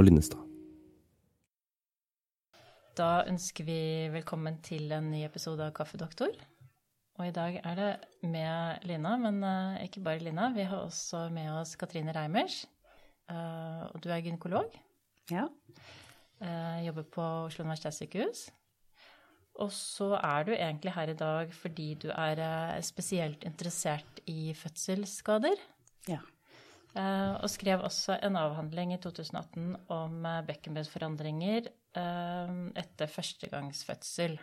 Og Linnestad. Da ønsker vi velkommen til en ny episode av Kaffedoktor. Og i dag er det med Lina, men uh, ikke bare Lina. Vi har også med oss Katrine Reimers. Uh, og du er gynekolog. Ja. Uh, jobber på Oslo universitetssykehus. Og så er du egentlig her i dag fordi du er spesielt interessert i fødselsskader. Ja. Og skrev også en avhandling i 2018 om bekkenbunnforandringer etter førstegangsfødsel.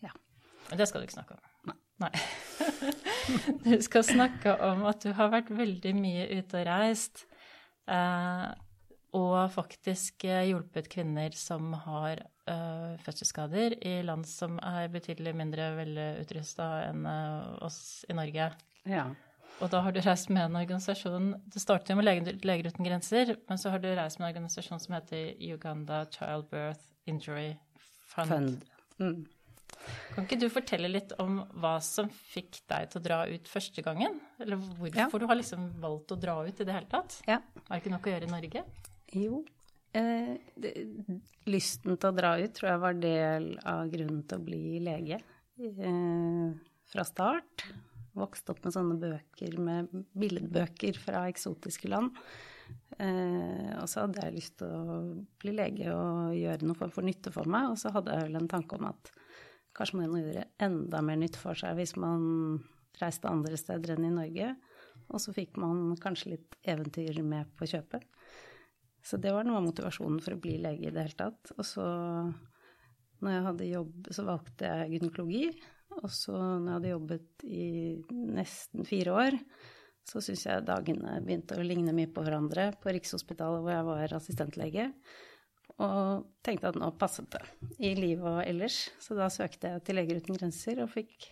Ja. Men det skal du ikke snakke om. Nei. Nei. Du skal snakke om at du har vært veldig mye ute og reist. Eh, og faktisk hjulpet kvinner som har eh, fødselsskader i land som er betydelig mindre velutrusta enn eh, oss i Norge. ja. Og da har du reist med en organisasjon Det startet jo med Leger, uten grenser, men så har du reist med en organisasjon som heter Uganda Childbirth Injury Fund. Fund. Mm. Kan ikke du fortelle litt om hva som fikk deg til å dra ut første gangen? Eller hvorfor Ja. du har liksom valgt å dra ut i det hele tatt? Ja. Er det ikke nok å gjøre i Norge? Jo. Eh, det, lysten til å dra ut tror jeg var del av grunnen til å bli lege eh, fra start. Vokste opp med sånne bøker med billedbøker fra eksotiske land. Eh, og så hadde jeg lyst til å bli lege og gjøre noe for, for nytte for meg. Og så hadde jeg vel en tanke om at kanskje man gjøre enda mer nytte for seg hvis man reiste andre steder enn i Norge. Og så fikk man kanskje litt eventyr med på kjøpet. Så det var noe av motivasjonen for å bli lege i det hele tatt. Og så, når jeg hadde jobb, så valgte jeg gynekologi. Og så når jeg hadde jobbet i nesten fire år, så syns jeg dagene begynte å ligne mye på hverandre på Rikshospitalet hvor jeg var assistentlege. Og tenkte at nå passet det i livet og ellers. Så da søkte jeg til Leger uten grenser og fikk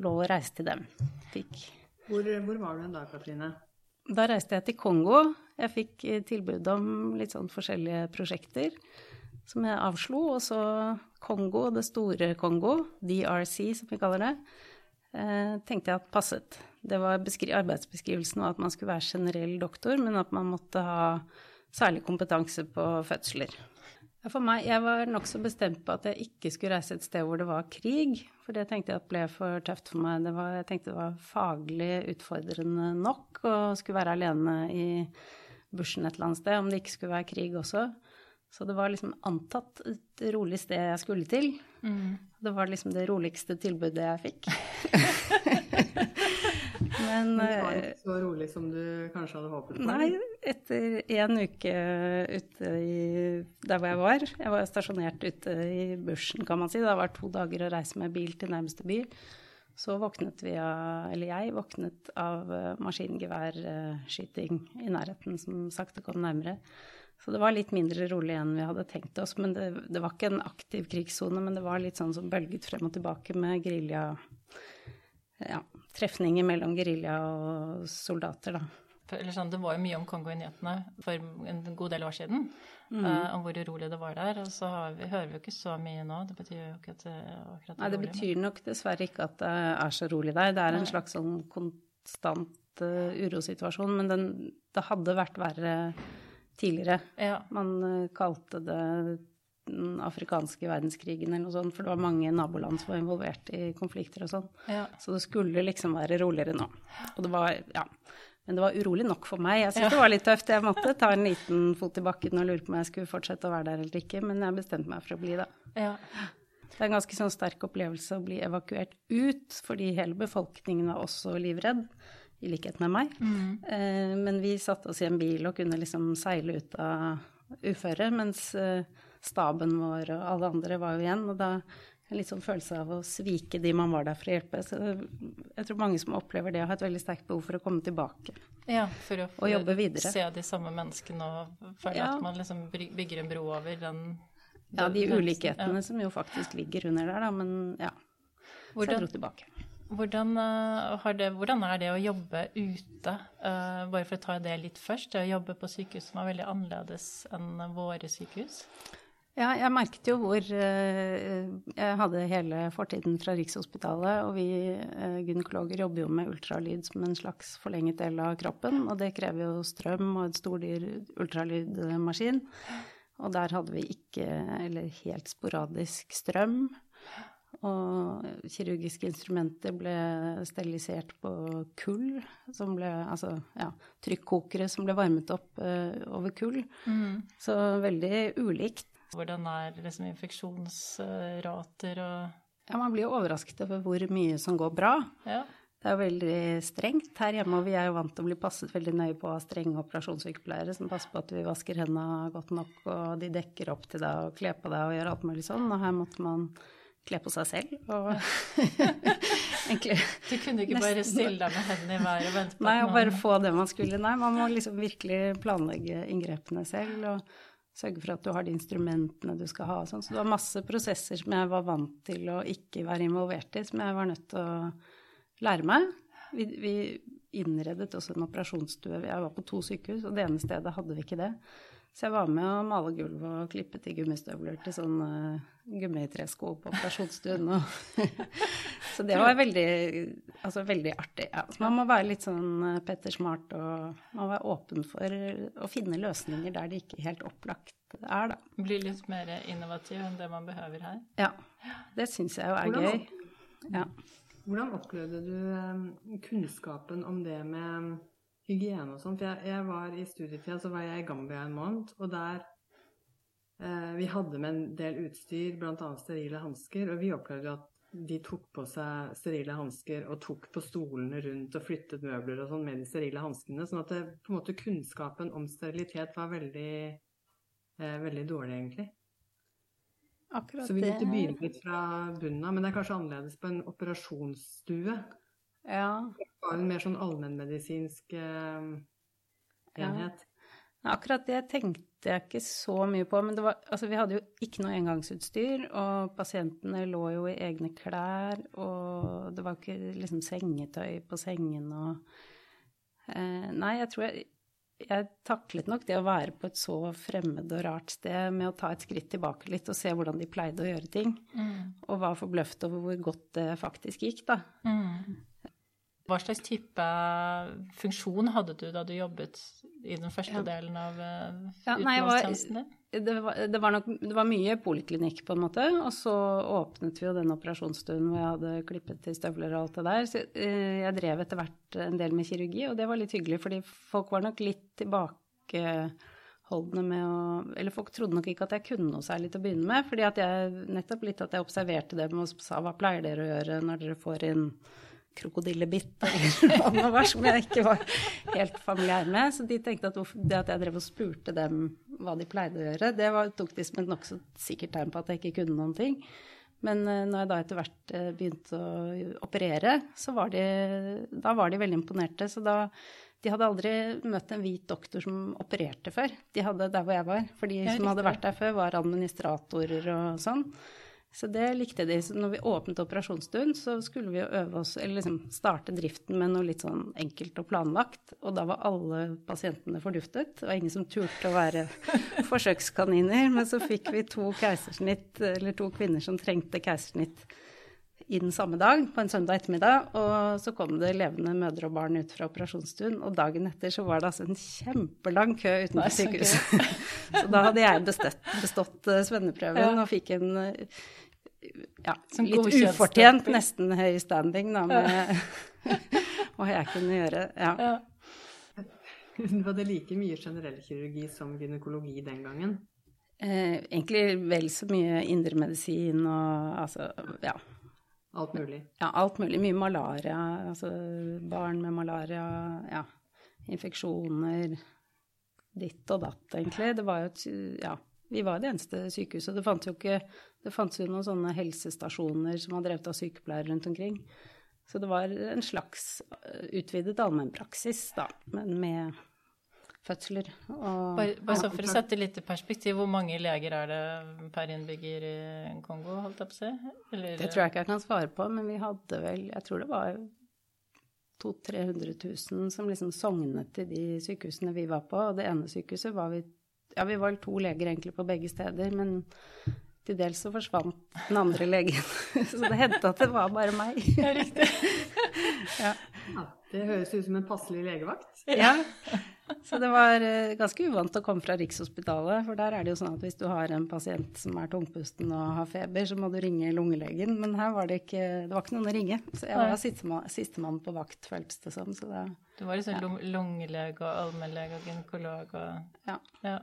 lov å reise til dem. Fikk Hvor, hvor var du en dag, Katrine? da reiste jeg til Kongo. Jeg fikk eh, tilbud om litt sånn forskjellige prosjekter som jeg avslo. Og så Kongo, det store Kongo, DRC som vi kaller det, eh, tenkte jeg at passet. Det var arbeidsbeskrivelsen var at man skulle være generell doktor, men at man måtte ha særlig kompetanse på fødsler. For meg, Jeg var nokså bestemt på at jeg ikke skulle reise et sted hvor det var krig. For det tenkte jeg at ble for tøft for meg. Var, jeg tenkte det var faglig utfordrende nok å skulle være alene i bushen et eller annet sted, om det ikke skulle være krig også. Så det var liksom antatt et rolig sted jeg skulle til. Det var liksom det roligste tilbudet jeg fikk. Men Men det var eh, ikke så rolig som du kanskje hadde håpet på? Nei, etter en uke ute i der hvor jeg var Jeg var stasjonert ute i bushen, kan man si. Det var to dager å reise med bil til nærmeste by. Så våknet vi av Eller jeg våknet av eh, maskingeværskyting i nærheten, som sakte kom nærmere. Så det var litt mindre rolig enn vi hadde tenkt oss. Men det, det var ikke en aktiv krigssone, men det var litt sånn som bølget frem og tilbake med gerilja ja, trefninger mellom gerilja og soldater, da. Eller sånn, det var jo mye om Kongo i nyhetene for en god del år siden. Mm. Uh, om hvor urolig det var der. Og så har vi, hører vi jo ikke så mye nå. Det betyr jo ikke at det er akkurat Nei, det men- betyr nok dessverre ikke at det er så rolig der. Det er en Nei. slags sånn konstant uh, urosituasjon, men den, det hadde vært verre tidligere. Ja. Man eh, kalte det den afrikanske verdenskrigen eller noe sånt, for det var mange naboland som var involvert i konflikter og sånn. ja. Så det skulle liksom være roligere nå. Og det var, ja. Men det var urolig nok for meg. Jeg syntes Ja. det var litt tøft. Jeg måtte ta en liten fot i bakken og lure på om jeg skulle fortsette å være der eller ikke, men jeg bestemte meg for å bli, da. ja. Det er en ganske sånn sterk opplevelse å bli evakuert ut, fordi hele befolkningen var også livredd, i likhet med meg. Eh, men vi satte oss i en bil og kunne liksom seile ut av uføret, mens eh, staben vår og alle andre var jo igjen. Og da en litt sånn følelse av å svike de man var der for å hjelpe. Så jeg tror mange som opplever det, har et veldig sterkt behov for å komme tilbake. ja for å Og jobbe videre. se de samme menneskene og føle Ja. at man liksom bygger en bro over den Ja, de ulikhetene ja. som jo faktisk ligger under der, da, men ja. Så jeg dro tilbake. Hvordan, eh, det, hvordan er det å jobbe ute? Uh, bare for å ta det litt først. Det å jobbe på sykehus som er veldig annerledes enn våre sykehus. Ja, jeg merket jo hvor eh, Jeg hadde hele fortiden fra Rikshospitalet, og vi eh, gynekologer jobber jo med ultralyd som en slags forlenget del av kroppen, og det krever jo strøm og en stordyr ultralydmaskin. Og der hadde vi ikke, eller helt sporadisk, strøm. Og kirurgiske instrumenter ble sterilisert på kull, som ble Altså ja, trykkokere som ble varmet opp uh, over kull. Mm. Så veldig ulikt. Hvordan er liksom infeksjonsrater og Ja, man blir jo overrasket over hvor mye som går bra. Ja. Det er jo veldig strengt her hjemme, og vi er jo vant til å bli passet veldig nøye på av strenge operasjonssykepleiere som passer på at vi vasker hendene godt nok, og de dekker opp til deg og kler på deg og gjør alt mulig sånn. Og her måtte man kle på seg selv og egentlig Du kunne ikke bare stille deg med hendene i været og vente på Nei, og bare få det man skulle. Nei, man må liksom virkelig planlegge inngrepene selv og sørge for at du har de instrumentene du skal ha og sånn. Så det var masse prosesser som jeg var vant til å ikke være involvert i, som jeg var nødt til å lære meg. Vi, vi innredet også en operasjonsstue. Jeg var på to sykehus, og det ene stedet hadde vi ikke det. Så jeg var med å male gulv og klippe til gummistøvler til sånn uh, gummitresko på operasjonsstuen. Så det var veldig, altså veldig artig. Ja. Så man må være litt sånn uh, Petter Smart, og man må være åpen for å finne løsninger der det ikke helt opplagt er, da. Bli litt mer innovativ enn det man behøver her. Ja. Det syns jeg jo er Hvordan gøy. Ja. Hvordan opplevde du eh, kunnskapen om det med hygiene og sånt? For jeg, jeg var i studietida, så var jeg i Gambia en måned, og der eh, Vi hadde med en del utstyr, bl.a. sterile hansker, og vi opplevde at de tok på seg sterile hansker og tok på stolene rundt og flyttet møbler og sånn med de sterile hanskene. Sånn at det, på en måte kunnskapen om sterilitet var veldig, eh, veldig dårlig, egentlig. Akkurat Så vi måtte begynne litt fra bunnen av. Men det er kanskje annerledes på en operasjonsstue. Ja. Var en mer sånn allmennmedisinsk eh, enhet. Ja. Akkurat det tenkte jeg ikke så mye på. Men det var, altså, vi hadde jo ikke noe engangsutstyr, og pasientene lå jo i egne klær, og det var ikke liksom sengetøy på sengen og eh, Nei, jeg tror jeg, jeg taklet nok det å være på et så fremmed og rart sted med å ta et skritt tilbake litt og se hvordan de pleide å gjøre ting, og var forbløft over hvor godt det faktisk gikk, da. Hva slags type funksjon hadde du da du jobbet i den første delen av eh, Ja, utenlandstjenesten din? Det var, det, var nok, det var mye poliklinikk, på en måte. Og så åpnet vi jo den operasjonsstuen hvor jeg hadde klippet til støvler og alt det der. Så eh, jeg drev etter hvert en del med kirurgi, og det var litt hyggelig, fordi folk var nok litt tilbakeholdne med å Eller folk trodde nok ikke at jeg kunne noe særlig til å begynne med, fordi at jeg nettopp litt at jeg observerte dem og sa hva pleier dere å gjøre når dere får inn krokodillebitt eller noe var som jeg ikke var helt familiær med. Så de tenkte at det at jeg drev og spurte dem hva de pleide å gjøre, det var, tok de som et nokså sikkert tegn på at jeg ikke kunne noen ting. Men eh, når jeg da etter hvert eh, begynte å operere, så var de, da var de veldig imponerte. Så da De hadde aldri møtt en hvit doktor som opererte før. De hadde der hvor jeg var. For de som hadde vært der før, var administratorer og sånn. Så det likte de. Så når vi åpnet operasjonsstuen, så skulle vi øve oss, eller liksom starte driften med noe litt sånn enkelt og planlagt. Og da var alle pasientene forduftet, Det var ingen som turte å være forsøkskaniner. Men så fikk vi to keisersnitt, eller to kvinner som trengte keisersnitt inn samme dag, på en søndag ettermiddag. Og så kom det levende mødre og barn ut fra operasjonsstuen, og dagen etter så var det altså en kjempelang kø utenfor sykehuset. så da hadde jeg bestått, bestått eh, svenneprøven Ja. og fikk en eh, ja, litt ufortjent, nesten høy standing da, med hva jeg kunne gjøre. Ja. Ja. Du hadde like mye generell kirurgi som gynekologi den gangen. Eh, egentlig vel så mye indremedisin og altså, ja. Alt mulig. Ja, alt mulig. Mye malaria, altså barn med malaria, ja. Infeksjoner. Ditt og datt, egentlig. Det var jo et Ja. Vi var det eneste sykehuset. Det fantes jo ikke Det fantes jo noen sånne helsestasjoner som var drevet av sykepleiere rundt omkring. Så det var en slags eh, utvidet allmennpraksis, da, men med fødsler og Bare, bare så for å sette litt i perspektiv, hvor mange leger er det per innbygger i Kongo, holdt jeg på å si? Eller, Det tror jeg ikke jeg kan svare på, men vi hadde vel Jeg tror det var 200 000-300 000 som liksom sognet til de sykehusene vi var på. Og det ene sykehuset var vi Ja, vi var to leger egentlig på begge steder, men til dels så forsvant den andre legen. Så det hendte at det var bare meg. Ja, riktig. Ja. Ja, det høres ut som en passelig legevakt. Ja. Så det var eh, ganske uvant å komme fra Rikshospitalet, for der er det jo sånn at hvis du har en pasient som er tungpusten og har feber, så må du ringe lungelegen. Men her var det ikke, det var ikke noen å ringe. Så jeg var sistemann siste på vakt, føltes det som. Så det, Du var liksom Ja. lung- lungelege og allmennlege og gynekolog og ja. Ja.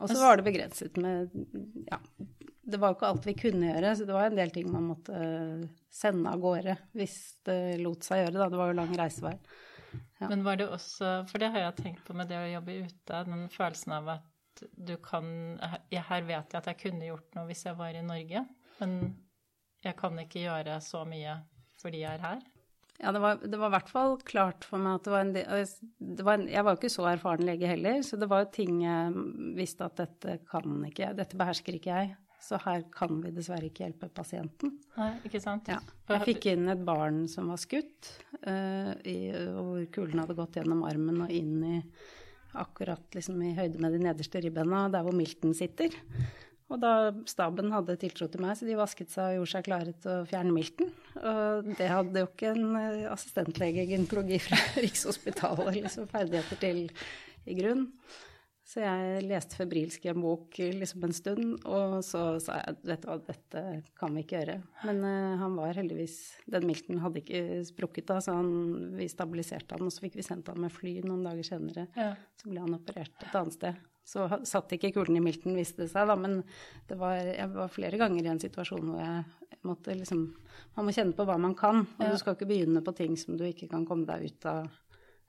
Og så var det begrenset med Ja, det var jo ikke alt vi kunne gjøre, så det var en del ting man måtte sende av gårde hvis det lot seg gjøre, da. Det var jo lang reisevei. Ja. Men var det også For det har jeg tenkt på med det å jobbe ute, den følelsen av at du kan Her vet jeg at jeg kunne gjort noe hvis jeg var i Norge, men jeg kan ikke gjøre så mye fordi jeg er her. Ja, det var, det var i hvert fall klart for meg at det var en del var en, Jeg var jo ikke så erfaren lege heller, så det var jo ting jeg visste at dette kan ikke jeg, dette behersker ikke jeg. Så her kan vi dessverre ikke hjelpe pasienten. Nei, ikke sant? Ja. Jeg fikk inn et barn som var skutt, uh, i, hvor kulen hadde gått gjennom armen og inn i akkurat liksom i høyde med de nederste ribbena, der hvor milten sitter. Og da staben hadde tiltro til meg, så de vasket seg og gjorde seg klare til å fjerne milten. Og det hadde jo ikke en eh, assistentlege i gynekologi fra Rikshospitalet liksom ferdigheter til i grunn. Så jeg leste febrilsk i en bok liksom en stund, og så sa jeg vet du hva, dette kan vi ikke gjøre. Men uh, han var heldigvis Den milten hadde ikke sprukket da, så han, vi stabiliserte han, og så fikk vi sendt han med fly noen dager senere. Ja. Så ble han operert et annet sted. Så satt ikke kulen i milten, viste det seg, da, men det var, jeg var flere ganger i en situasjon hvor jeg måtte liksom Man må kjenne på hva man kan, og Ja. du skal ikke begynne på ting som du ikke kan komme deg ut av.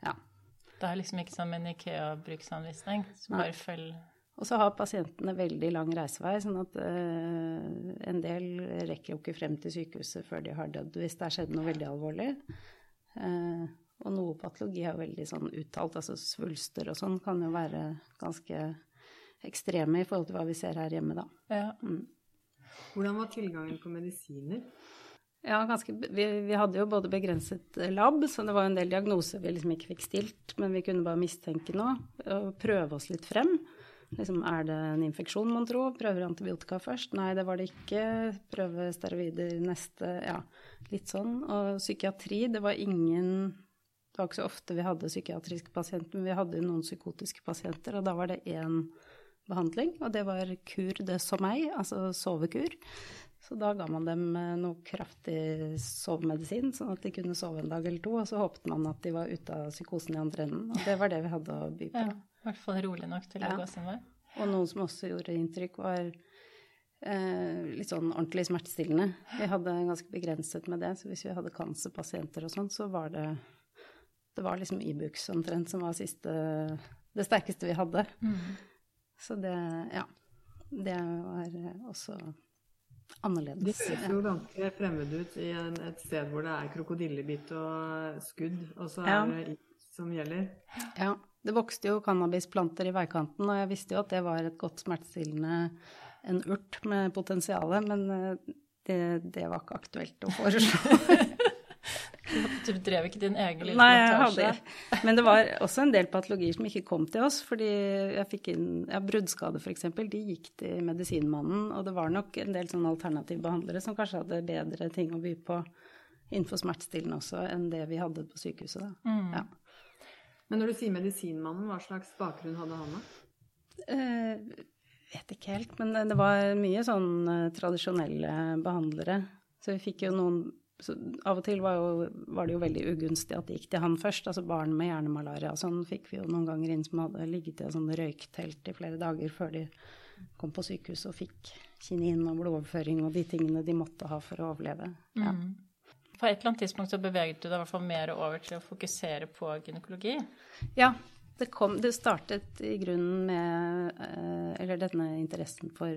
Ja. Det er liksom ikke som en Ikea-bruksanvisning. Så Nei. bare følg Og så har pasientene veldig lang reisevei, sånn at uh, en del rekker jo ikke frem til sykehuset før de har dødd hvis det har skjedd noe veldig alvorlig. Uh, og noe patologi er jo veldig sånn uttalt, altså svulster og sånn kan jo være ganske ekstreme i forhold til hva vi ser her hjemme, da. Ja. Hvordan var tilgangen på medisiner? Ja, ganske, vi, vi hadde jo både begrenset eh, lab, så det var en del diagnoser vi liksom ikke fikk stilt, men vi kunne bare mistenke noe og prøve oss litt frem. Liksom, er det en infeksjon, mon tro? Prøver antibiotika først? Nei, det var det ikke. Prøve steroider neste Ja, litt sånn. Og psykiatri, det var ingen Det var ikke så ofte vi hadde psykiatriske pasienter, men vi hadde jo noen psykotiske pasienter, og da var det én behandling, og det var kur de sommeil, altså sovekur. Så da ga man dem eh, noe kraftig sovemedisin, sånn at de kunne sove en dag eller to, og så håpet man at de var ute av psykosen i andre enden. Og det var det vi hadde å by på. ja. I hvert fall rolig nok til Ja. å gå sin vei. Og noe som også gjorde inntrykk, var eh, litt sånn ordentlig smertestillende. Vi hadde ganske begrenset med det, så hvis vi hadde cancerpasienter og sånn, så var det Det var liksom Ibux omtrent som var siste Det sterkeste vi hadde. Så det Ja. Det var også annerledes. høres ser jo ganske fremmed ut i en, et sted hvor det er krokodillebitt og skudd, og så er Ja. det is som gjelder. Ja, det vokste jo cannabisplanter i veikanten, og jeg visste jo at det var et godt smertestillende, en urt med potensial, men eh, det, det var ikke aktuelt å foreslå. Du drev ikke din egen lille Nei, jeg plantasje? hadde Men det var også en del patologier som ikke kom til oss, fordi jeg fikk inn ja, bruddskade f.eks., de gikk til medisinmannen, og det var nok en del sånne alternative behandlere som kanskje hadde bedre ting å by på innenfor smertestillende også enn det vi hadde på sykehuset, da. Mm. Ja. Men når du sier medisinmannen, hva slags bakgrunn hadde han da? Eh, vet ikke helt, men det var mye sånn eh, tradisjonelle behandlere. Så vi fikk jo noen så Av og til var, jo, var det jo veldig ugunstig at det gikk til han først. Altså barn med hjernemalaria sånn fikk vi jo noen ganger inn som hadde ligget i et sånn røyktelt i flere dager før de kom på sykehus og fikk kinin og blodoverføring og de tingene de måtte ha for å overleve. Ja. Mm. På et eller annet tidspunkt så beveget du deg i hvert fall mer over til å fokusere på gynekologi. Ja, det, kom, det startet i grunnen med eh, eller denne interessen for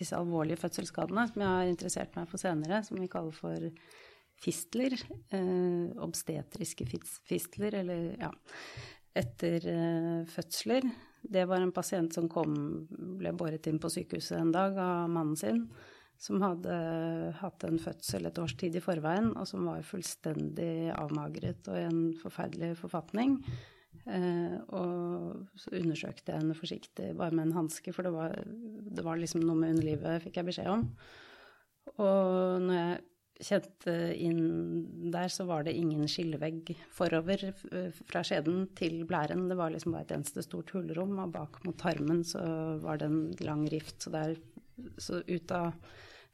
disse alvorlige fødselsskadene, som jeg har interessert meg for senere, som vi kaller for fistler. Eh, obstetriske fistler, eller ja, etter eh, fødsler. Det var en pasient som kom, ble båret inn på sykehuset en dag av mannen sin, som hadde hatt en fødsel et års tid i forveien, og som var fullstendig avmagret og i en forferdelig forfatning. Eh, og så undersøkte jeg henne forsiktig, bare med en hanske, for det var, det var liksom noe med underlivet, fikk jeg beskjed om. Og når jeg kjente inn der, så var det ingen skillevegg forover fra skjeden til blæren. Det var liksom bare et eneste stort hullrom, og bak mot tarmen så var det en lang rift. Så, der, så ut av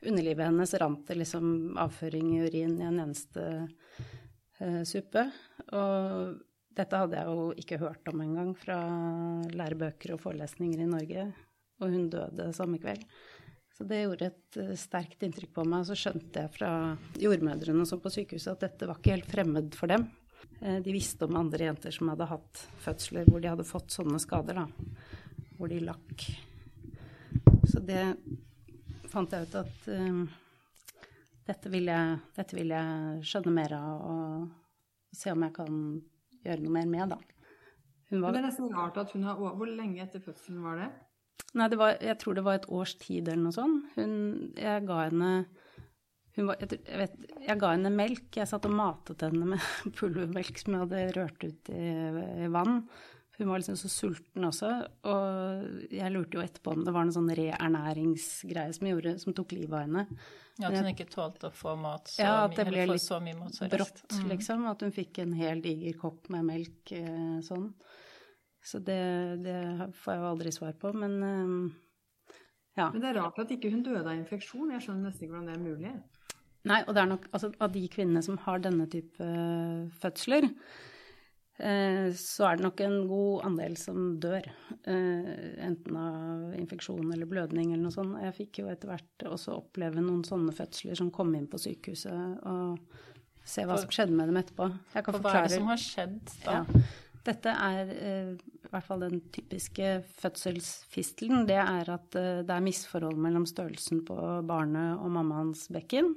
underlivet hennes rant det liksom avføring i urin i en eneste uh, suppe. Og dette hadde jeg jo ikke hørt om engang fra lærebøker og forelesninger i Norge. Og hun døde samme kveld. Så det gjorde et uh, sterkt inntrykk på meg. Så skjønte jeg fra jordmødrene sånn på sykehuset at dette var ikke helt fremmed for dem. Uh, de visste om andre jenter som hadde hatt fødsler hvor de hadde fått sånne skader, da. Hvor de lakk. Så det fant jeg ut at uh, dette, vil jeg, dette vil jeg skjønne mer av og se om jeg kan gjøre noe mer med, da. Var, det er nesten rart at hun har Hvor lenge etter fødselen var det? Nei, det var, jeg tror det var et års tid eller noe sånt. Hun, jeg ga henne var, jeg, vet, jeg, ga henne melk. Jeg satt og matet henne med pulvermelk som jeg hadde rørt ut i, i, vann. Hun var liksom så sulten også. Og jeg lurte jo etterpå om det var noen sånn reernæringsgreie som, gjorde, som tok livet av henne. Ja, At hun ikke tålte å få mat så, ja, at det ble litt så mye mat så brått, mm. liksom. At hun fikk en hel diger kopp med melk eh, sånn. Så det, det, får jeg jo aldri svar på, men um, ja. Men det er rart at ikke hun døde av infeksjon. Jeg skjønner nesten ikke hvordan det er mulig. Nei, og det er nok altså, av de kvinnene som har denne type uh, fødsler, uh, så er det nok en god andel som dør. Enten av infeksjon eller blødning eller noe sånt. Jeg fikk jo etter hvert også oppleve noen sånne fødsler som kom inn på sykehuset, og se hva som skjedde med dem etterpå. Jeg kan For forklare. Hva er det som har skjedd da? Ja. Dette er eh, i hvert fall den typiske fødselsfistelen. Det er at eh, det er misforhold mellom størrelsen på barnet og mammaens bekken.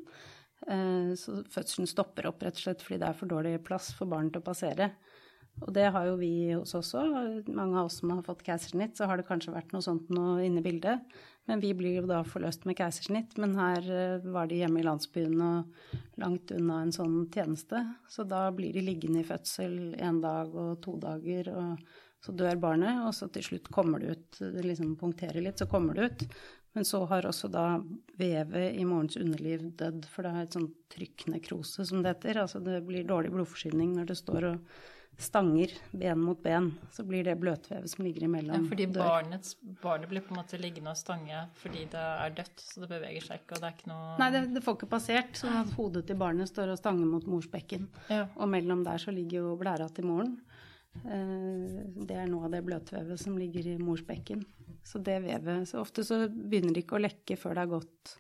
Eh, så fødselen stopper opp rett og slett fordi det er for dårlig plass for barnet til å passere. Og det har jo vi hos oss også. Mange av oss som har fått keisersnitt, så har det kanskje vært noe sånt noe inne i bildet. Men vi blir jo da forløst med keisersnitt. Men her eh, var de hjemme i landsbyen og langt unna en sånn tjeneste. Så da blir de liggende i fødsel en dag og to dager, og så dør barnet. Og så til slutt kommer det ut, det liksom punkterer litt, så kommer det ut. Men så har også da vevet i morens underliv dødd, for det er et sånt trykknekrose som det heter. Altså det blir dårlig blodforsyning når det står og stanger ben mot ben, så blir det bløtvevet som ligger imellom. Ja, fordi barnet, barnet blir på en måte liggende og stange fordi det er dødt, så det beveger seg ikke, og det er ikke noe Nei, det, det får ikke passert, sånn at hodet til barnet står og stanger mot morsbekken. Ja. Og mellom der så ligger jo blæra til moren. Eh, det er noe av det bløtvevet som ligger i morsbekken. Så det vevet Så ofte så begynner det ikke å lekke før det har gått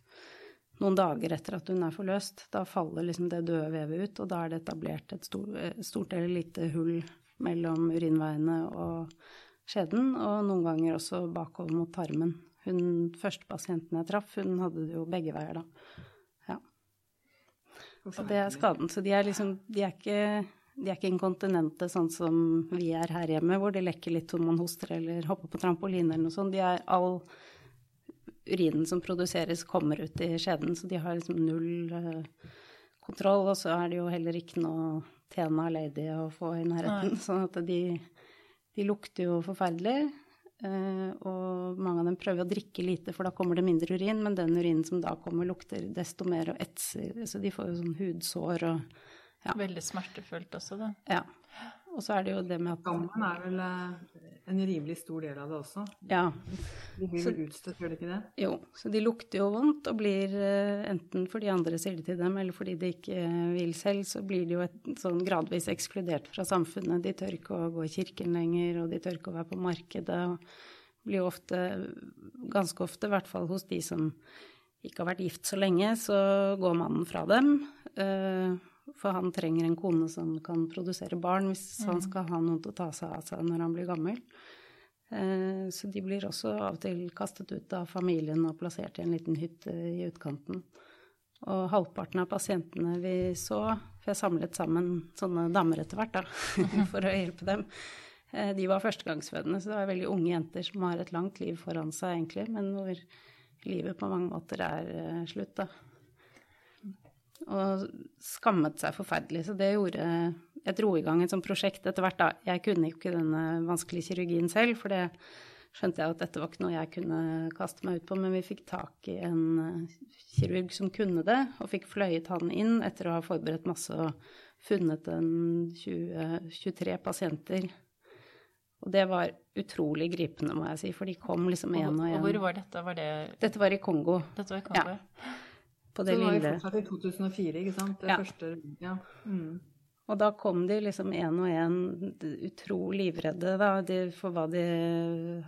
noen dager etter at hun er forløst. Da faller liksom det døde vevet ut, og da er det etablert et stort, stort eller lite hull mellom urinveiene og skjeden, og noen ganger også bakover mot tarmen. Hun første pasienten jeg traff, hun hadde det jo begge veier da. Ja. Så det er skaden. Så de er liksom De er ikke, de er ikke inkontinente sånn som vi er her hjemme, hvor det lekker litt om man hoster eller hopper på trampoline eller noe sånt. De er all urinen som produseres, kommer ut i skjeden, så de har liksom null uh, kontroll. Og så er det jo heller ikke noe Tena Lady å få i nærheten. Nei. Sånn at de, de, lukter jo forferdelig. Uh, og mange av dem prøver å drikke lite, for da kommer det mindre urin. Men den urinen som da kommer, lukter desto mer og etser. Så de får jo sånn hudsår og ja. Veldig smertefullt også, da. Ja. Og så er det jo det med at Skammen er vel eh, en rimelig stor del av det også? Ja. De blir vel utstøtt, gjør de ikke det? Jo, så de lukter jo vondt og blir eh, enten fordi andre sier det til dem, eller fordi de ikke vil selv, så blir de jo et, sånn gradvis ekskludert fra samfunnet. De tør ikke å gå i kirken lenger, og de tør ikke å være på markedet. og blir jo ofte, ganske ofte, i hvert fall hos de som ikke har vært gift så lenge, så går mannen fra dem. For han trenger en kone som kan produsere barn hvis mm. han skal ha noen til å ta seg av seg når han blir gammel. Eh, så de blir også av og til kastet ut av familien og plassert i en liten hytte i utkanten. Og halvparten av pasientene vi så, for jeg samlet sammen sånne damer etter hvert da, for å hjelpe dem, eh, de var førstegangsfødende, så det var veldig unge jenter som har et langt liv foran seg egentlig, men hvor livet på mange måter er eh, slutt, da og skammet seg forferdelig. Så det gjorde jeg dro i gang et sånt prosjekt etter hvert, da. Jeg kunne ikke denne vanskelige kirurgien selv, for det skjønte jeg at dette var ikke noe jeg kunne kaste meg ut på. Men vi fikk tak i en eh, kirurg som kunne det, og fikk fløyet han inn etter å ha forberedt masse og funnet en 20, 23 pasienter. Og det var utrolig gripende, må jeg si, for de kom liksom én og én. Og hvor var dette? Var det Dette var i Kongo. Dette var i Kongo? Ja. På det Så det var jo fortsatt i 2004, ikke sant? Det Ja. første Ja. Mm. Og da kom de liksom én og én utrolig livredde da, de, for hva de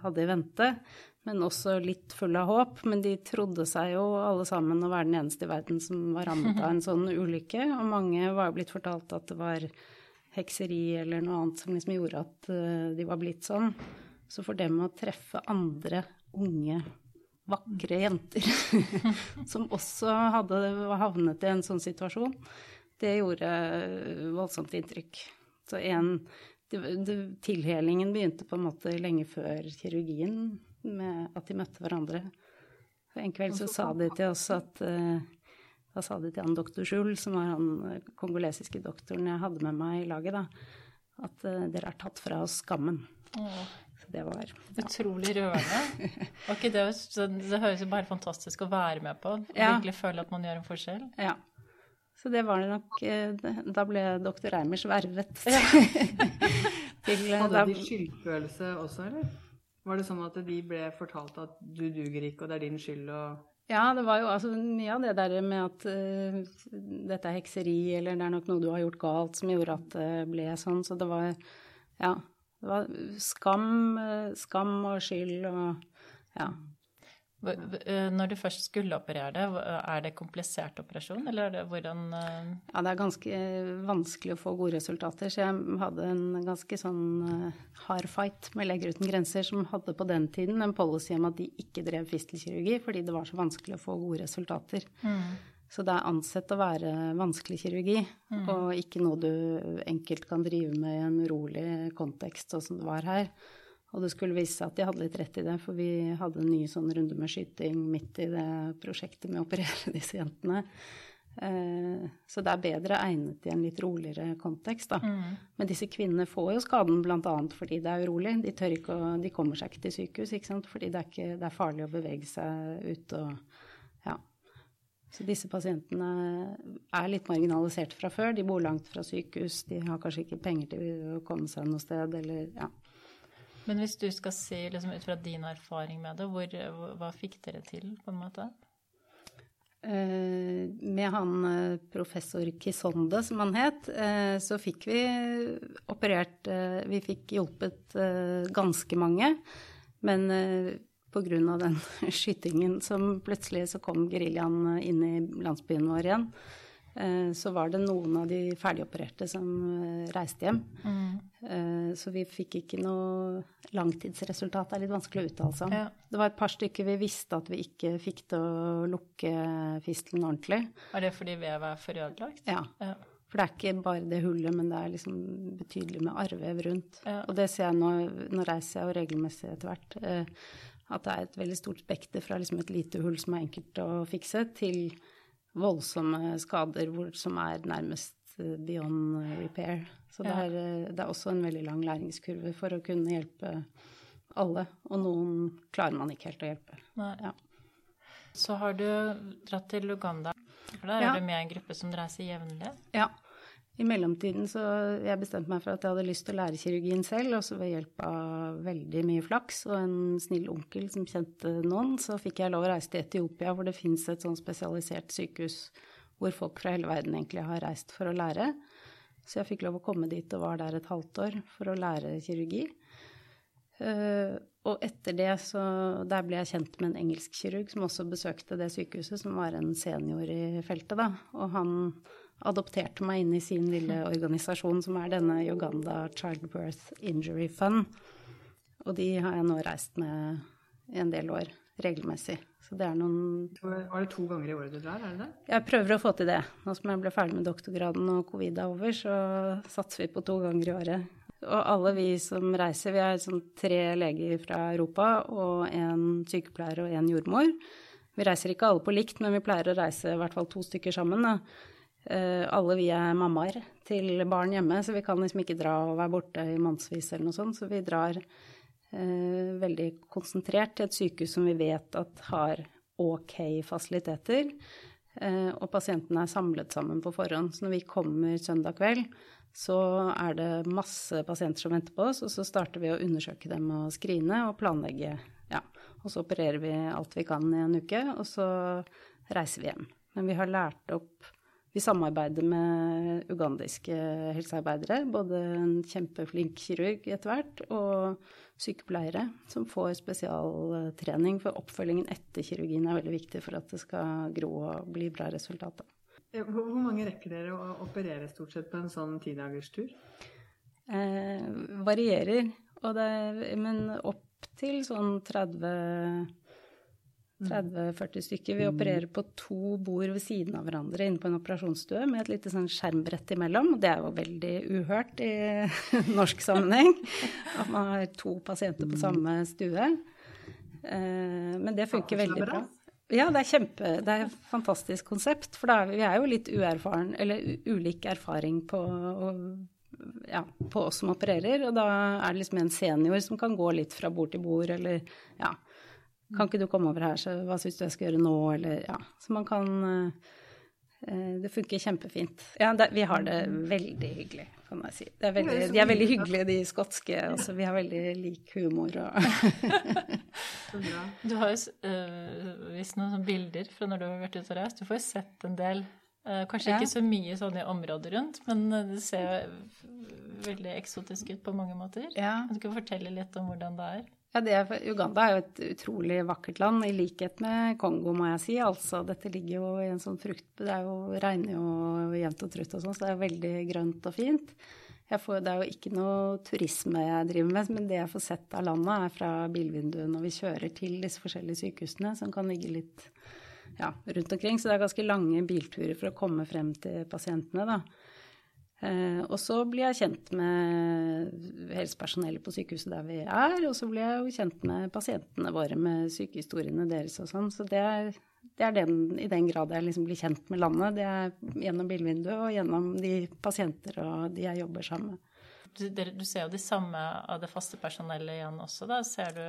hadde i vente, men også litt fulle av håp. Men de trodde seg jo alle sammen å være den eneste i verden som var rammet av en sånn ulykke. Og mange var jo blitt fortalt at det var hekseri eller noe annet som liksom gjorde at eh, de var blitt sånn. Så for dem å treffe andre unge, vakre jenter som også hadde havnet i en sånn situasjon, det gjorde voldsomt inntrykk. Så en, det, det, tilhelingen begynte på en måte lenge før kirurgien, med at de møtte hverandre. En kveld så sa de til oss at eh, Da sa de til han doktor Schul, som var han eh, kongolesiske doktoren jeg hadde med meg i laget, da, at eh, dere har tatt fra oss skammen. Det var utrolig rørende. Okay, det, det høres jo bare fantastisk å være med på. Ja. Virkelig føle at man gjør en forskjell. Ja. Så det var det nok eh, Da ble doktor Reimers vervet til eh, Hadde da, de skyldfølelse også, eller? Var det sånn at de ble fortalt at du duger ikke, og det er din skyld, og Ja, det var jo altså mye av det der med at uh, dette er hekseri, eller det er nok noe du har gjort galt som gjorde at det ble sånn. Så det var Ja. Det var skam, eh, skam og skyld og Ja. Eh, Når du først skulle operere det, er det komplisert operasjon, eller er det hvordan eh, Ja, det er ganske vanskelig å få gode resultater, så jeg hadde en ganske sånn hard fight med Leger uten grenser, som hadde på den tiden en policy om at de ikke drev fistelkirurgi fordi det var så vanskelig å få gode resultater. Så det er ansett å være vanskelig kirurgi, og ikke noe du enkelt kan drive med i en urolig kontekst, sånn som det var her. Og det skulle vise seg at de hadde litt rett i det, for vi hadde en ny sånn runde med skyting midt i det prosjektet med å operere disse jentene. Eh, Så det er bedre egnet i en litt roligere kontekst, da. Men disse kvinnene får jo skaden bl.a. fordi det er urolig. De, tør ikke å, de kommer seg ikke til sykehus, ikke sant? fordi det er, ikke, det er farlig å bevege seg ut og. Så disse pasientene er litt marginalisert fra før. De bor langt fra sykehus, de har kanskje ikke penger til å komme seg noe sted, eller ja. Men hvis du skal si liksom, ut fra din erfaring med det, hvor, hva- fikk dere til, på en måte? Eh, med han eh, professor Kisonde, som han het, eh, så fikk vi operert eh, Vi fikk hjulpet ganske mange. Men pga. den skytingen som plutselig så kom geriljaen inn i landsbyen vår igjen, eh, så var det noen av de ferdigopererte som eh, reiste hjem. Mm. Så vi fikk ikke noe langtidsresultat. Det er litt vanskelig å uttale seg om. Ja. Det var et par stykker vi visste at vi ikke fikk til å lukke fistelen ordentlig. Er det fordi vevet er for ødelagt? Ja. Ja. For det er ikke bare det hullet, men det er liksom betydelig med arrvev rundt. Ja. Og det ser jeg nå, nå reiser jeg jo regelmessig etter hvert, eh, at det er et veldig stort spekter fra liksom et lite hull som er enkelt å fikse, til voldsomme skader hvor, som er nærmest eh, beyond repair. Så det er, eh, det er også en veldig lang læringskurve for å kunne hjelpe alle. Og noen klarer man ikke helt å hjelpe. Nei. Ja. Så har du dratt til Uganda. For der Ja. er du med i en gruppe som reiser jevnlig. Ja. I mellomtiden så jeg bestemte meg for at jeg hadde lyst til å lære kirurgien selv, og så ved hjelp av veldig mye flaks og en snill onkel som kjente noen, så fikk jeg lov å reise til Etiopia, hvor det fins et sånn spesialisert sykehus hvor folk fra hele verden egentlig har reist for å lære. Så jeg fikk lov å komme dit og var der et halvt år for å lære kirurgi. Eh, og etter det så Der ble jeg kjent med en engelsk kirurg som også besøkte det sykehuset, som var en senior i feltet, da. Og han adopterte meg inn i sin lille organisasjon, som er denne Uganda Childbirth Injury Fund. Og de har jeg nå reist med i en del år, regelmessig. Så det er noen Var det to ganger i året du drar, er det det? Jeg prøver å få til det. Nå som jeg ble ferdig med doktorgraden og covid er over, så satser vi på to ganger i året. Og alle vi som reiser, vi er sånn tre leger fra Europa og en sykepleier og en jordmor. Vi reiser ikke alle på likt, men vi pleier å reise i hvert fall to stykker sammen. Da. Eh, alle vi er mammaer til barn hjemme, så vi kan liksom ikke dra og være borte i månedsvis eller noe sånt. Så vi drar eh, veldig konsentrert til et sykehus som vi vet at har ok fasiliteter. Eh, og pasientene er samlet sammen på forhånd. Så når vi kommer søndag kveld, så er det masse pasienter som venter på oss, og så starter vi å undersøke dem og skrine og planlegge. Ja. Og så opererer vi alt vi kan i en uke, og så reiser vi hjem. Men vi har lært opp vi samarbeider med ugandiske helsearbeidere, både en kjempeflink kirurg etter hvert og sykepleiere som får spesialtrening, for oppfølgingen etter kirurgien er veldig viktig for at det skal gro og bli bra resultater. Hvor mange rekker dere å operere stort sett på en sånn tidagerstur? Eh, varierer, det, men opp til sånn 30 30-40 stykker. Vi opererer på to bord ved siden av hverandre inne på en operasjonsstue med et lite sånn skjermbrett imellom. Det er jo veldig uhørt i norsk sammenheng. At man har to pasienter på samme stue. Eh, men det funker veldig bra. Ja, det er kjempe Det er et fantastisk konsept. For er, vi er jo litt uerfaren, eller ulik erfaring på, ja, på oss som opererer. Og da er det liksom en senior som kan gå litt fra bord til bord, eller ja kan ikke du komme over her, så hva syns du jeg skal gjøre nå, eller ja. Så man kan eh, Det funker kjempefint. Ja, det, vi har det veldig hyggelig, kan jeg si. Er veldig, de er veldig hyggelige, de skotske. Også. Vi har veldig lik humor og Du har jo uh, vist noen bilder fra når du har vært ute og reist. Du får jo sett en del. Uh, kanskje ja. ikke så mye sånn i området rundt, men det ser veldig eksotisk ut på mange måter. Ja. Kan du kan fortelle litt om hvordan det er? Ja, er, Uganda er jo et utrolig vakkert land, i likhet med Kongo, må jeg si. Altså, dette ligger jo i en sånn frukt... Det er jo, regner jo jevnt og trutt og sånn, så det er veldig grønt og fint. Får, det er jo ikke noe turisme jeg driver med, men det jeg får sett av landet, er fra bilvinduet når vi kjører til disse forskjellige sykehusene, som kan ligge litt ja, rundt omkring. Så det er ganske lange bilturer for å komme frem til pasientene, da. Eh, og så blir jeg kjent med helsepersonellet på sykehuset der vi er, og så blir jeg jo kjent med pasientene våre med sykehistoriene deres og sånn. Så det er, det er den, i den grad jeg liksom blir kjent med landet. Det er gjennom bilvinduet og gjennom de pasienter og de jeg jobber sammen med. Du, du ser jo de samme av det faste personellet igjen også, da? Ser du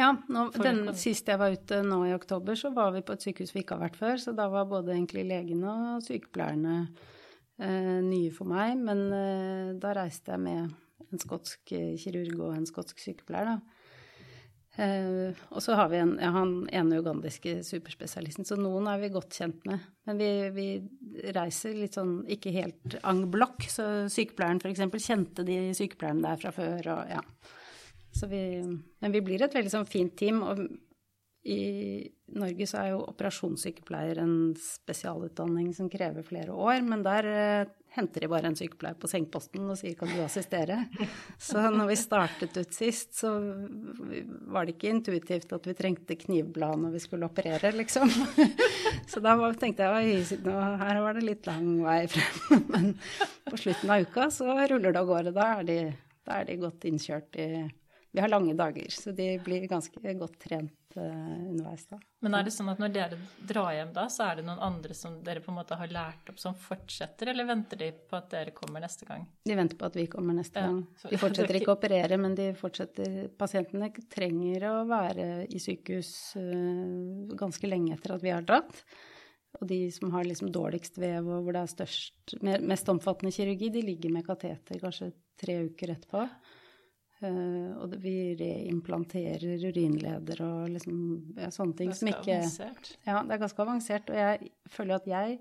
ja, nå, den, sist jeg var ute nå i oktober, så var vi på et sykehus vi ikke har vært før. Så da var både egentlig legene og sykepleierne nye for meg. Men eh, da reiste jeg med en skotsk eh, kirurg og en skotsk sykepleier, da. Eh, og så har vi en, ja, han ene ugandiske superspesialisten, så noen er vi godt kjent med. Men vi, vi reiser litt sånn ikke helt ang blokk, så sykepleieren f.eks. kjente de sykepleierne der fra før, og ja. Vi, men vi blir et veldig sånn fint team. og i Norge så er jo operasjonssykepleier en spesialutdanning som krever flere år, men der eh, henter de bare en sykepleier på sengeposten og sier 'kan du assistere'? Så når vi startet ut sist, så var det ikke intuitivt at vi trengte knivblad når vi skulle operere, liksom. Så da tenkte jeg nå, her var det litt lang vei frem. Men på slutten av uka så ruller det av gårde. Da er de, da er de godt innkjørt i Vi har lange dager, så de blir ganske godt trent uh, underveis. da. Men er det sånn at når dere drar hjem da, så er det noen andre som dere på en måte har lært opp, som fortsetter, eller venter de på at dere kommer neste gang? De venter på at vi kommer neste ja. gang. De fortsetter ikke å operere, men de fortsetter Pasientene trenger å være i sykehus uh, ganske lenge etter at vi har dratt. Og de som har liksom dårligst vev og hvor det er størst, mest omfattende kirurgi, de ligger med kateter kanskje tre uker etterpå. Uh, og vi reimplanterer urinleder og liksom ja, sånne ting som ikke avansert. Ja, det er ganske avansert. Og jeg føler at jeg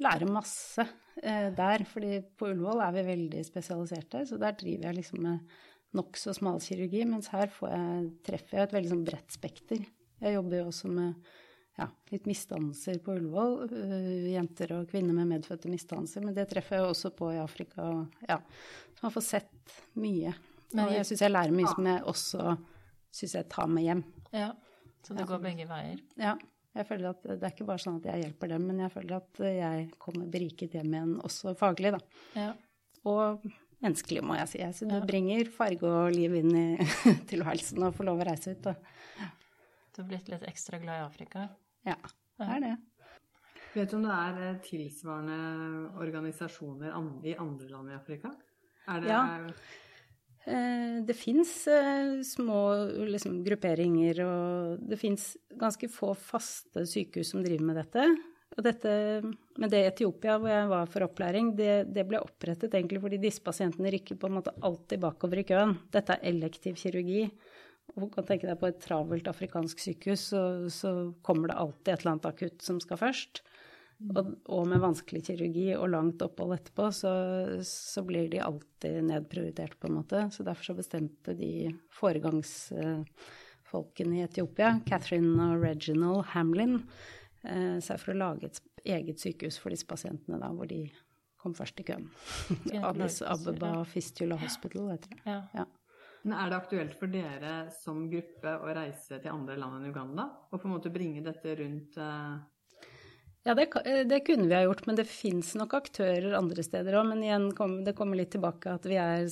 lærer masse uh, der, fordi på Ullevål er vi veldig spesialiserte, så der driver jeg liksom med nokså smalkirurgi, mens her jeg, treffer jeg et veldig sånn bredt spekter. Jeg jobber jo også med ja, litt misdannelser på Ullevål. Uh, jenter og kvinner med medfødte misdannelser. Men det treffer jeg også på i Afrika. Ja, så man får sett mye. Men jeg syns jeg lærer mye som jeg også syns jeg tar med hjem. Ja, Så det går begge veier? Ja. Jeg føler at Det er ikke bare sånn at jeg hjelper dem, men jeg føler at jeg kommer beriket hjem igjen også faglig, da. Ja. Og menneskelig, må jeg si. Så du ja. bringer farge og liv inn i tilværelsen og får lov å reise ut. Da. Du har blitt litt ekstra glad i Afrika? Ja, det er det. Vet du om det er eh, tilsvarende organisasjoner i andre land i Afrika? Er det, Ja. Eh, Det fins små liksom, grupperinger, og det fins ganske få faste sykehus som driver med dette. Og dette, men det Etiopia hvor jeg var for opplæring, det, det ble opprettet egentlig fordi disse pasientene rykker på en måte alltid bakover i køen. Dette er elektiv kirurgi. Og kan tenke deg på et travelt afrikansk sykehus, så, så kommer det alltid et eller annet akutt som skal først. Og, og med vanskelig kirurgi og langt opphold etterpå, så, så blir de alltid nedprioritert, på en måte. Så derfor så bestemte de foregangsfolkene i Etiopia, Catherine og Reginald Hamlin, eh, seg for å lage et eget sykehus for disse pasientene, da, hvor de kom først i køen. Addis Abeba Fistula Hospital, heter det. Ja. Ja. Men er det aktuelt for dere som gruppe å reise til andre land enn Uganda? Og på en måte bringe dette rundt eh, Ja, det, eh, det kunne vi ha gjort, men det fins nok aktører andre steder òg. Men igjen, kom, det kommer litt tilbake at vi er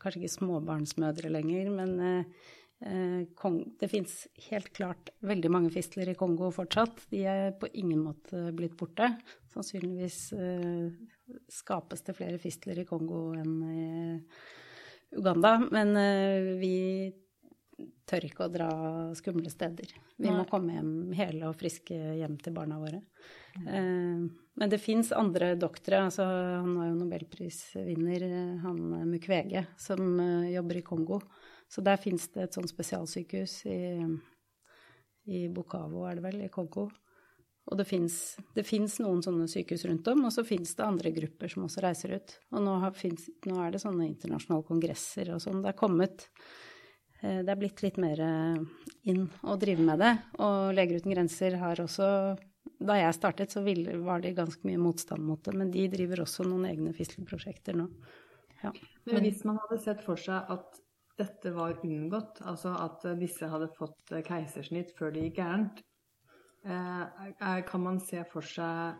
kanskje ikke småbarnsmødre lenger, men eh, eh, Kong, det fins helt klart veldig mange fistler i Kongo fortsatt. De er på ingen måte blitt borte. Sannsynligvis eh, skapes det flere fistler i Kongo enn i Uganda, men eh, vi tør ikke å dra skumle steder. Vi må komme hjem hele og friske hjem til barna våre. Eh, men det fins andre doktere. Altså, han var jo nobelprisvinner, eh, han eh, Mukwege, som eh, jobber i Kongo. Så der fins det et sånt spesialsykehus i, i Bukavo, er det vel, i Kongo. Og det fins noen sånne sykehus rundt om, og så fins det andre grupper som også reiser ut. Og nå, har, finnes, nå er det sånne internasjonale kongresser og sånn. Det er kommet Det er blitt litt mer eh, inn å drive med det. Og Leger uten grenser har også Da jeg startet, så var det ganske mye motstand mot det, men de driver også noen egne fistelprosjekter nå. Ja. Men hvis man hadde sett for seg at dette var unngått, altså at eh, disse hadde fått eh, keisersnitt før det gikk gærent, eh, kan man se for seg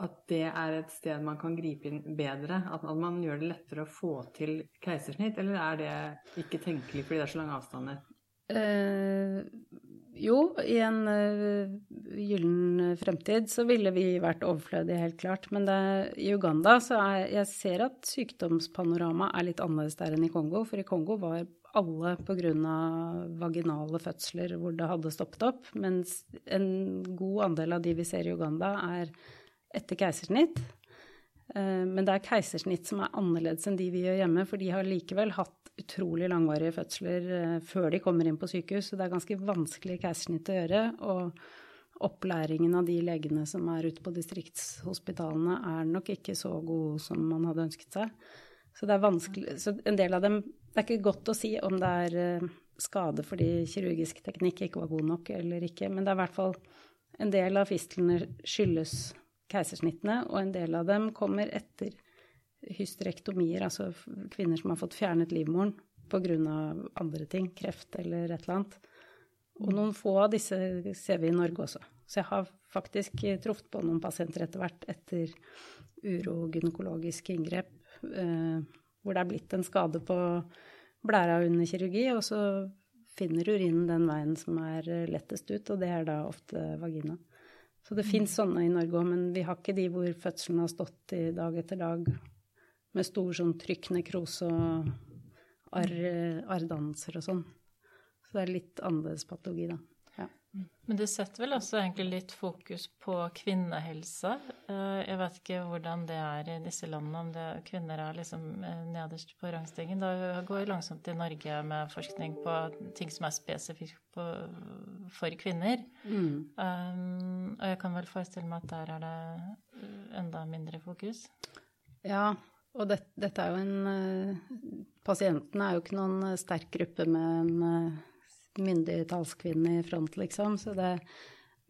at det er et sted man kan gripe inn bedre? At, man gjør det lettere å få til keisersnitt, eller er det ikke tenkelig fordi det er så lange avstander? Eh, jo, i en uh, gyllen fremtid så ville vi vært overflødige, helt klart. Men det, i Uganda så er Jeg ser at sykdomspanoramaet er litt annerledes der enn i Kongo. For i Kongo var alle pga. vaginale fødsler hvor det hadde stoppet opp. Mens en god andel av de vi ser i Uganda, er etter keisersnitt. Eh, Men det er keisersnitt som er annerledes enn de vi gjør hjemme, for de har likevel hatt utrolig langvarige fødsler eh, før de kommer inn på sykehus, så det er ganske vanskelig keisersnitt å gjøre. Og opplæringen av de legene som er ute på distriktshospitalene, er nok ikke så god som man hadde ønsket seg. Så det er vanskelig Så en del av dem Det er ikke godt å si om det er eh, skade fordi kirurgisk teknikk ikke var god nok eller ikke, men det er i hvert fall en del av fistlene skyldes keisersnittene, og en del av dem kommer etter hysterektomier, altså kvinner som har fått fjernet livmoren pga. andre ting, kreft eller et eller annet. Og noen få av disse ser vi i Norge også. Så jeg har faktisk truffet på noen pasienter etter hvert etter urogynekologiske inngrep, eh, hvor det er blitt en skade på blæra under kirurgi, og så finner urinen den veien som er eh, lettest ut, og det er da ofte vagina. Så det fins sånne i Norge òg, men vi har ikke de hvor fødselen har stått i dag etter dag med stor sånn trykknekrose og arr, og sånn. Så det er litt annerledes patologi, da. Ja. Men det setter vel også egentlig litt fokus på kvinnehelse. Eh, Jeg vet ikke hvordan det er i disse landene, om det, kvinner er liksom eh, nederst på rangstigen. Da går vi langsomt i Norge med forskning på ting som er spesifikt på, for kvinner. Um, og jeg kan vel forestille meg at der er det enda mindre fokus. Ja, og det, dette er jo en eh, Pasientene er jo ikke noen eh, sterk gruppe med en eh, myndig talskvinne i front, liksom. Så det,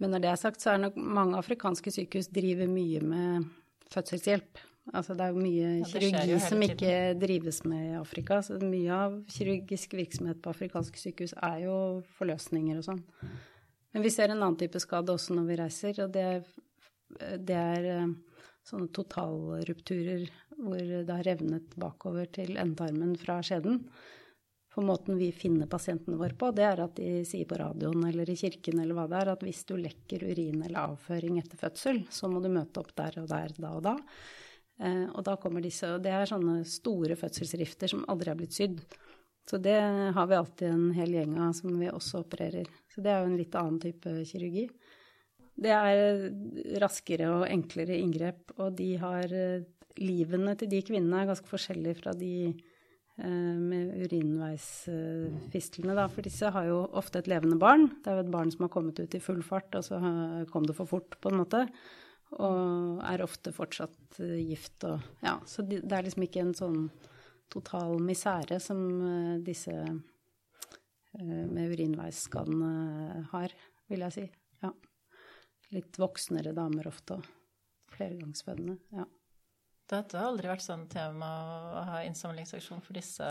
men når det er sagt, så er nok mange afrikanske sykehus driver mye med fødselshjelp. Altså det er jo mye ja, kirurgi som ikke drives med i Afrika. Så mye av kirurgisk virksomhet på afrikanske sykehus er jo forløsninger og sånn. Men vi ser en annen type skade også når vi reiser, og det, det er eh, sånne totalrupturer hvor det har revnet bakover til endetarmen fra skjeden. For måten vi finner pasientene våre på, det er at de sier på radioen eller i kirken eller hva det er, at hvis du lekker urin eller avføring etter fødsel, så må du møte opp der og der, da og da. Eh, og da kommer disse Og det er sånne store fødselsrifter som aldri har blitt sydd. Så det har vi alltid en hel gjeng av som vi også opererer. Så det er jo en litt annen type kirurgi. Det er raskere og enklere inngrep, og de har Livene til de kvinnene er ganske forskjellige fra de Eh, med urinveisfistlene, da. For disse har jo ofte et levende barn. Det er jo et barn som har kommet ut i full fart, og så kom det for fort, på en måte. Og er ofte fortsatt eh, gift og Ja, så det er liksom ikke en sånn total misere som eh, disse med urinveisskadene har, vil jeg si. Ja. Litt voksnere damer ofte, og flergangsfødende. Ja. Dette har aldri vært sånn tema å ha innsamlingsaksjon for disse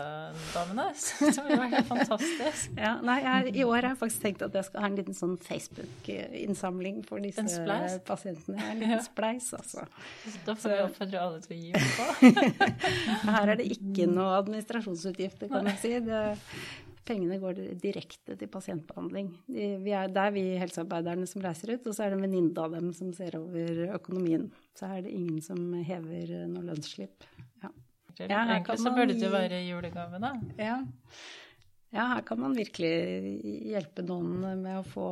damene. Som ville vært helt fantastisk. Ja, nei, jeg, I år har jeg faktisk tenkt at jeg skal ha en liten sånn Facebook-innsamling for disse pasientene. En liten ja. spleis, altså. Da får vi oppfordre alle til å gi på. Her er det ikke noe administrasjonsutgifter, kan jeg si. Det, Pengene går direkte til pasientbehandling. Vi er, det er vi helsearbeiderne som reiser ut, og så er det en venninne av dem som ser over økonomien. Så er det ingen som hever noe lønnsslipp. Ja. Ja, Egentlig så burde det være julegave, da. Ja. ja. her kan man virkelig hjelpe noen med å få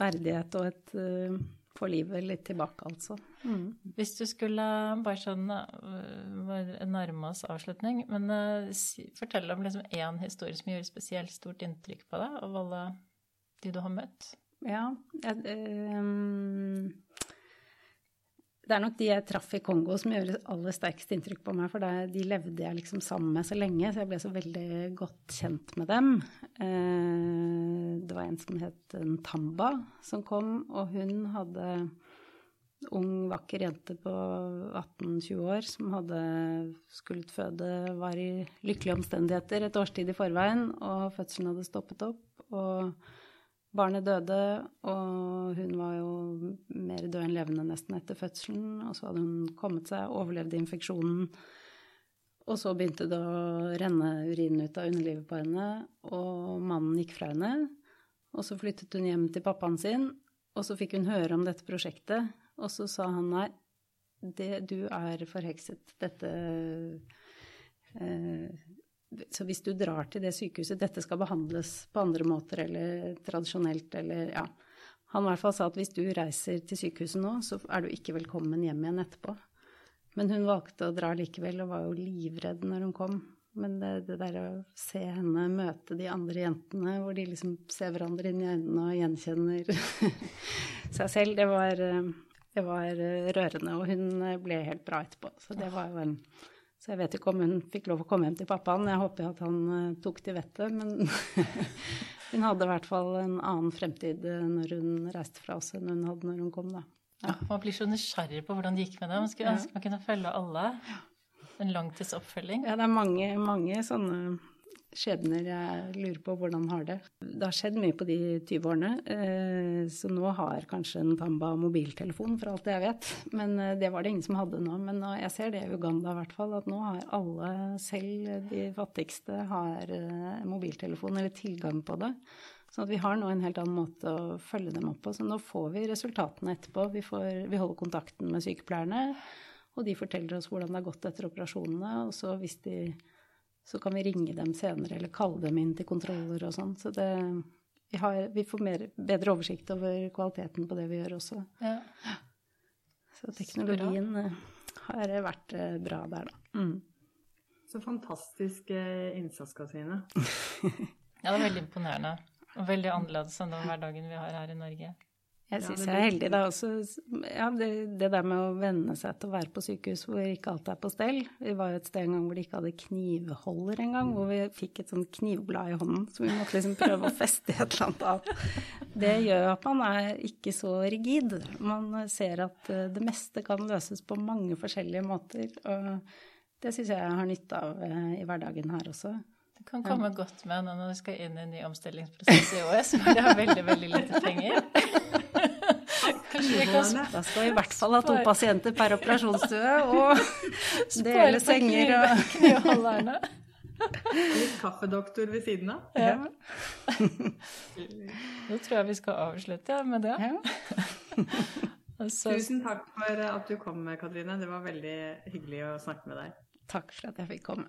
verdighet og et uh, få livet litt tilbake, altså. Mm. Hvis du skulle bare sånn uh, nærme oss avslutning, men uh, fortell om liksom én historie som gjorde spesielt stort inntrykk på deg, av alle de du har møtt. Ja, jeg, øh, det er nok de jeg traff i Kongo som gjør aller sterkest inntrykk på meg. For det, de levde jeg liksom sammen med så lenge, så jeg ble så veldig godt kjent med dem. Eh, det var en som het Ntamba, som kom, og hun hadde ung, vakker jente på 18-20 år som hadde skullet føde, var i lykkelige omstendigheter et års tid i forveien, og fødselen hadde stoppet opp. og Barnet døde, og hun var jo mer død enn levende nesten etter fødselen. Og så hadde hun kommet seg, overlevde infeksjonen. Og så begynte det å renne urin ut av underlivet på henne, og mannen gikk fra henne. Og så flyttet hun hjem til pappaen sin, og så fikk hun høre om dette prosjektet. Og så sa han nei, det, du er forhekset. Dette eh, så hvis du drar til det sykehuset, dette skal behandles på andre måter eller tradisjonelt eller ja. Han i hvert fall sa at hvis du reiser til sykehuset nå, så er du ikke velkommen hjem igjen etterpå. Men hun valgte å dra likevel og var jo livredd når hun kom. Men det, det der å se henne møte de andre jentene, hvor de liksom ser hverandre inn i øynene og gjenkjenner seg selv, det var, det var rørende. Og hun ble helt bra etterpå. Så det var jo en så jeg vet ikke om hun fikk lov å komme hjem til pappaen. Jeg håper at han uh, tok til vettet, men hun hadde i hvert fall en annen fremtid når hun reiste fra oss enn hun hadde når hun kom, da. Ja. Ja, man blir så nysgjerrig på hvordan det gikk med det. Man skulle ønske man kunne følge alle. En langtidsoppfølging. Ja, det er mange, mange sånne skjebner jeg lurer på hvordan har det. Det har skjedd mye på de 20 årene, eh, så nå har kanskje en Tamba mobiltelefon, for alt jeg vet. Men eh, det var det ingen som hadde nå. Men jeg ser det i Uganda i hvert fall, at nå har alle, selv de fattigste, har eh, mobiltelefon eller tilgang på det. Så vi har nå en helt annen måte å følge dem opp på. Så nå får vi resultatene etterpå. Vi, får, vi holder kontakten med sykepleierne, og de forteller oss hvordan det har gått etter operasjonene. Og så hvis de så kan vi ringe dem senere eller kalle dem inn til kontroller og sånn. Så det, vi, har, vi får mer, bedre oversikt over kvaliteten på det vi gjør også. Ja. Så teknologien bra. Eh, har vært eh, bra der, da. Mm. Så fantastisk eh, innsats, Katrine. ja, det er veldig imponerende. Og veldig annerledes enn den hverdagen vi har her i Norge. Jeg syns jeg er heldig. Er også ja, det, det, der med å venne seg til å være på sykehus hvor ikke alt er på stell. Vi var jo et sted en gang hvor de ikke hadde knivholder engang, hvor vi fikk et sånn knivblad i hånden som vi måtte liksom prøve å feste i et eller annet av. Det gjør at man er ikke så rigid. Man ser at eh, det meste kan løses på mange forskjellige måter. Og det syns jeg jeg har nytte av eh, i hverdagen her også. Det kan komme ja. godt med når du skal inn i en ny omstillingsprosess i OS, hvor de har veldig, veldig lite penger. Da skal i hvert fall ha to pasienter per operasjonsstue og dele senger og knivholderne. Litt kaffedoktor ved siden av. Ja. Nå tror jeg vi skal avslutte ja, med det. Ja. Tusen takk for at du kom, Katrine. Det var veldig hyggelig å snakke med deg. Takk for at jeg fikk komme.